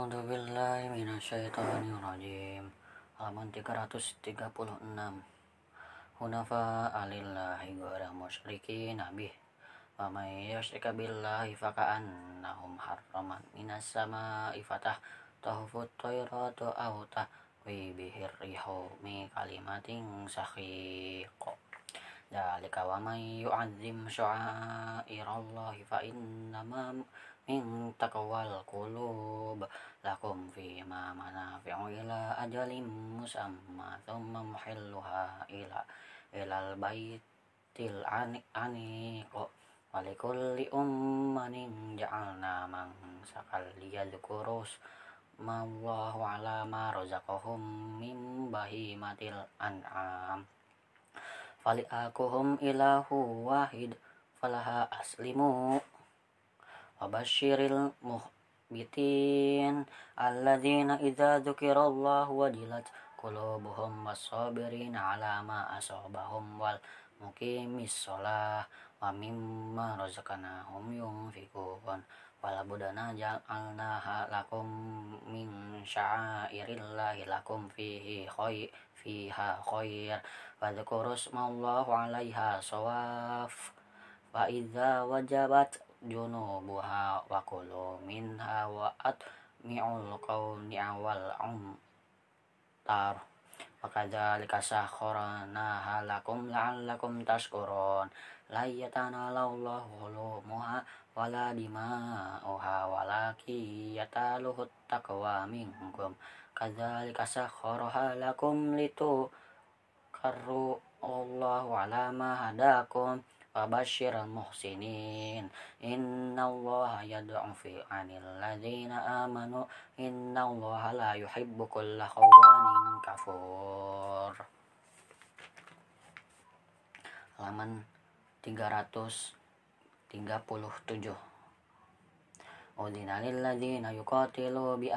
A'udzu billahi minasyaitonir rajim. Halaman 336. Hunafa alillahi ghairu musyrikin nabih. Wa may yushrika billahi faka'annahum harraman minas sama'i fatah tahfut tayratu aw tahwi bihir rihu mi kalimatin sakhiq. Dalika wa may yu'azzim sya'airallahi fa innama min taqwal qulub lakum fi ma manafi'u ila ajalim musamma thumma muhilluha ila ilal baitil aniq walikulli ummanin ja'alna man sakal liyadhkurus mallahu ala ma razaqahum min bahimatil an'am. Fali'akuhum ilahu wahid falaha aslimu Wabashiril muhbitin alladzina idza dzukirallahu wajilat qulubuhum was-sabirin ala ma asabahum wal muqimis shalah wa mimma razaqnahum yunfiqun wala budana ja'alnaha lakum min sya'airillahi lakum fihi khair fiha khair wa dzkurusmallahu 'alaiha sawaf. Wa idza wajabat junubuha wa kulu minha wa atmi'ul qawni awal umtar. Wa kadzalika sakharna lakum la'allakum tashkurun. La yatanallahu lumuha wala dima'uha walaki yataluhut taqwa minkum. Kadzalika sakharaha lakum litu karru Allahu ala ma hadakum Wabashir muhsinin Inna Allah yad'u fi anil ladhina amanu. Inna Allah la yuhibbu kulla khawanin kafur. Halaman 337 Udina lil ladhina yuqatilu bi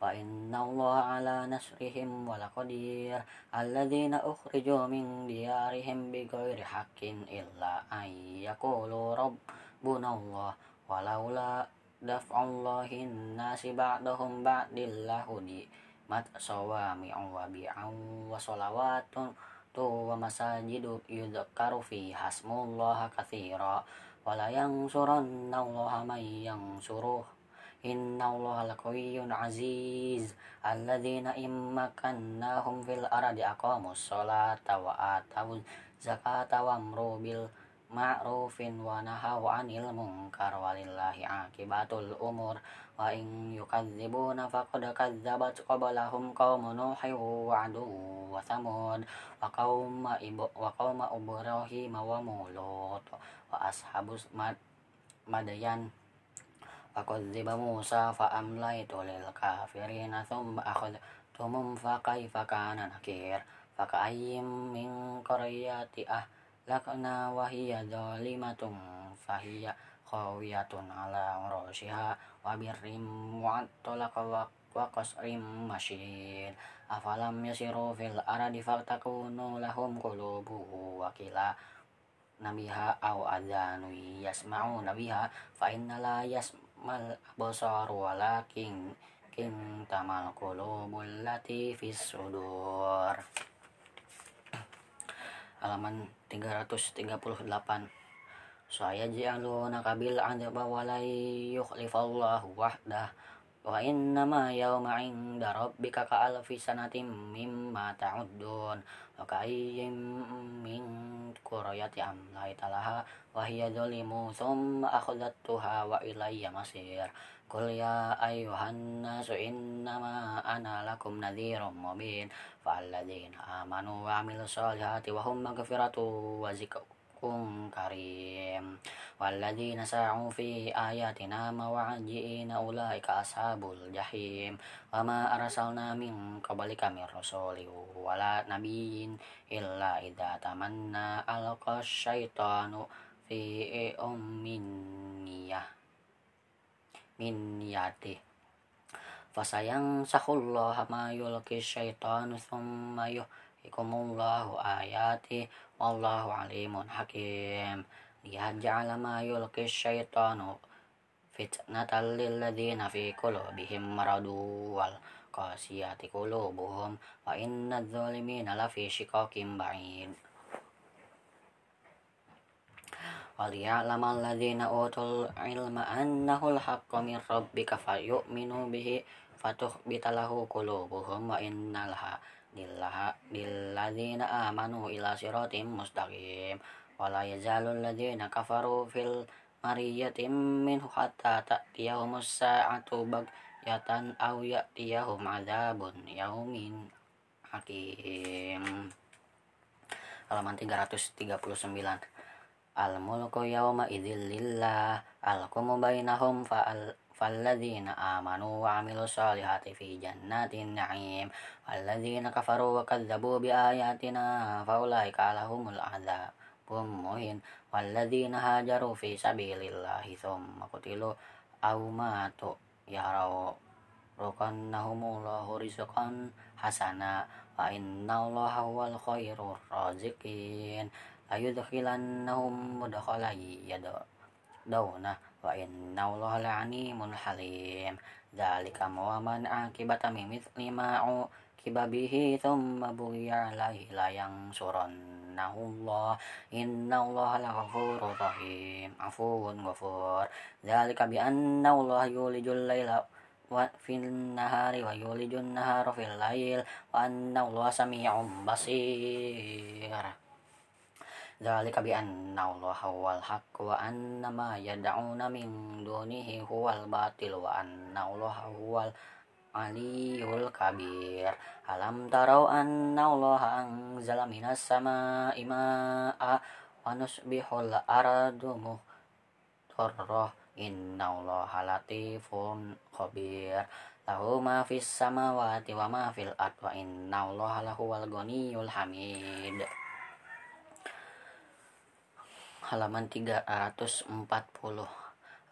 وإن الله على نشرهم ولقدير الذين أخرجوا من ديارهم بغير حق إلا أن يقولوا ربنا الله ولولا دفع الله الناس بعضهم بعد لهدمت صوامع وبيع وصلوات ومساجد يذكر فيها اسم الله كثيرا ولينصرن الله من ينصره. Inna Allah laqawiyyun aziz. Alladzina immakannahum fil ardi aqamus sholata wa atawuz zakata wa amru bil ma'rufin wa nahaw 'anil munkar walillahi akibatul umur. Wa in yukadzibuna faqad kadzabat qablahum qaumun nuhin wa 'adun wa thamud wa qauma ibu wa qauma ibrahim wa mulut wa ashabus mad madayan Fakudziba Musa fa'amlaitu lil kafirina thumma akhadtumum fa kaifa kana nakir faka'ayyim min qaryati ahlakna wa hiya zalimatun fahiya khawiyatun mal absar walakin kin tamal qulubul lati fis sudur. Halaman 338 saya ja'aluna kabil adaba walai yukhlifallahu wahdah wa innama yawma inda rabbika ka alfi sanatim mimma ta'uddun wa kayyim min qurayati amlaita laha wa hiya zalimu thumma akhadhattuha wa ilayya masir qul ya ayyuhan nasu innama ana lakum nadhirum mubin fa'alladzina amanu wa amilus solihati wa hum maghfiratu wa zikrum karim. Walladzina sa'u fi ayatina mawa'ji'ina ulaika ashabul jahim. Wa ma arsalna min qablika min rasuli wala nabiyyin illa idza tamanna alqa syaitanu fi umminiyah min يعطيكم الله آياته والله عليم حكيم ليجعل ما يلقي الشيطان فتنة للذين في قلوبهم مرض والقاسية قلوبهم وإن الظالمين لفي شقاق بعيد وليعلم الذين أوتوا العلم أنه الحق من ربك فيؤمنوا به فتخبت له قلوبهم وإن الحق billadzina amanu ila siratim mustaqim. Wala yazalul ladzina kafaru fil mariyatim min hatta ta'tiyahumus sa'atu bagyatan aw ya'tiyahum adzabun yaumin hakim. Halaman 339 al mulku yawma idzil lillah al bainahum fa فالذين آمنوا وعملوا الصالحات في جنات النعيم والذين كفروا وكذبوا بآياتنا فأولئك لهم العذاب مهين والذين هاجروا في سبيل الله ثم قتلوا أو ماتوا يروا ركنهم الله رزقا حسنا وإن الله هو الخير الرازقين. ayudkhilannahum mudkhala yadawna wa inna allaha la'animun halim dzalika wa man akibata mimithli ma'u kibabihi thumma bughiya alaihi la yang surannahu Allah inna allaha laghafurur rahim afuwun ghafur dzalika bi anna allaha yulijul laila wa fil nahari wa yulijun nahara fil allaha Allah huwal haqq wa anna ma yad'una min dunihi huwal batil wa anna Allah huwal aliyul kabir. Alam tarau anna Allah anzala minas sama'i ma'a wa nusbihul ardu muhtarrah inna Allah latifun khabir. Lahu ma fis samawati wa ma fil ard wa inna Allah lahuwal ghaniyul hamid halaman 340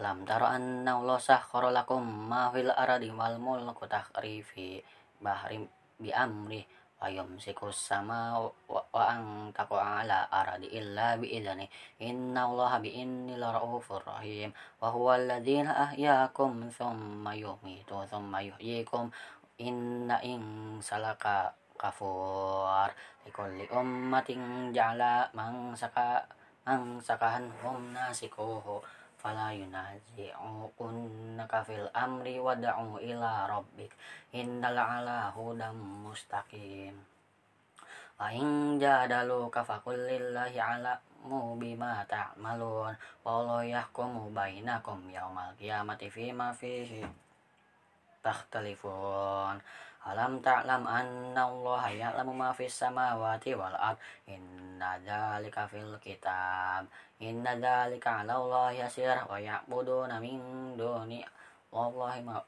Alam taro anna Allah sahkhara lakum ma fil ardi wal mulku takhrifi bahri bi amri wa yumsiku sama wa ang taqwa ala aradi illa bi idani inna Allah bi inni la raufur rahim. Wa huwa alladhina ahyaakum thumma yumitu thumma yuhyikum. Inna in salaka kafur. Likulli ummatin ja'ala man saka ang sakahan hum nasikuhu fala yunazi'ukunnaka fil amri wada'u ila rabbik innal ala hudam mustaqim. Wa in jadaluka faqul lillahi ala mu bima ta'malun wallahu yahkumu bainakum yaumal qiyamati fima fihi takhtalifun Alam ta'lam anna Allah ya'lamu ma fis samawati wal ard. Inna dzalika fil kitab. Inna dzalika 'ala Allah yasir wa ya'buduna min duni wallahi ma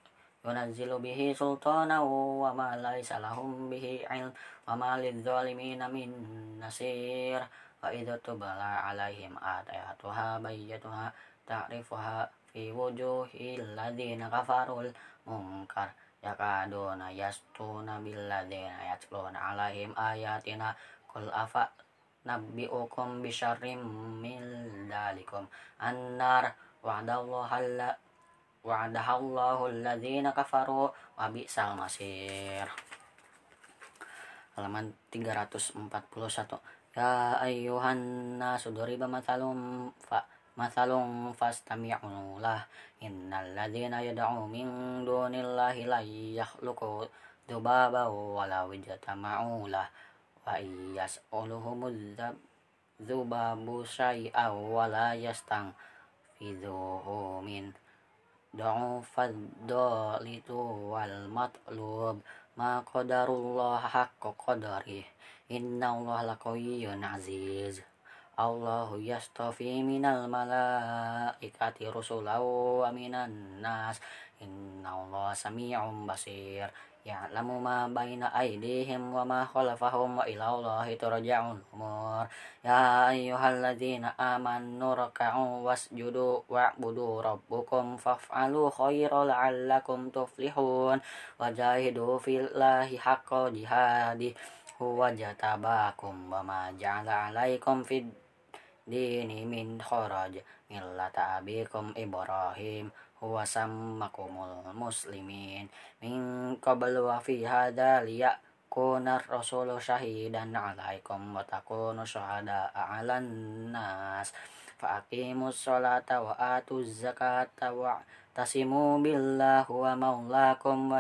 yunazzilu bihi sultana wa ma laysa lahum bihi ilm wa ma lidzalimina min nasir wa idza tubala alaihim ayatuha bayyatuha ta'rifuha fi wujuhil ladzina kafarul munkar yakaduna yastuna billadzina yatluna alaihim ayatina. Kul afa nabbi'ukum bisyarrim min dalikum annar wa'dallaha alla wa'dahallahu alladzina kafaru wa bi'sal masir. Halaman 341 ya ayyuhan nasu duriba mathalum fa mathalum fastami'u lah innal ladzina yad'u min dunillahi la yakhluqu dzubaba wa la wajtama'u lah wa yas'aluhumuz dzubabu syai'a wa la yastang fidhuhu min du'ufad dalitu wal matlub. Ma qadarullah haqqa qadarih inna Allah الله يصطفي من الملائكة رسلا ومن الناس إن الله سميع بصير يعلم ما بين أيديهم وما خلفهم وإلى الله ترجع الأمور يا أيها الذين آمنوا اركعوا واسجدوا واعبدوا ربكم فافعلوا خيرا لعلكم تفلحون وجاهدوا في الله حق جهاده هو جتباكم وما جعل عليكم في الدين dini min kharaj millata abikum Ibrahim huwa sammakumul muslimin. Min qablu wa fi hadha liyakuna rasulu syahidan alaikum wa takunu syuhada 'alan nas. Fa aqimus sholata wa atuz zakata wa tasimu billah wa maulakum wa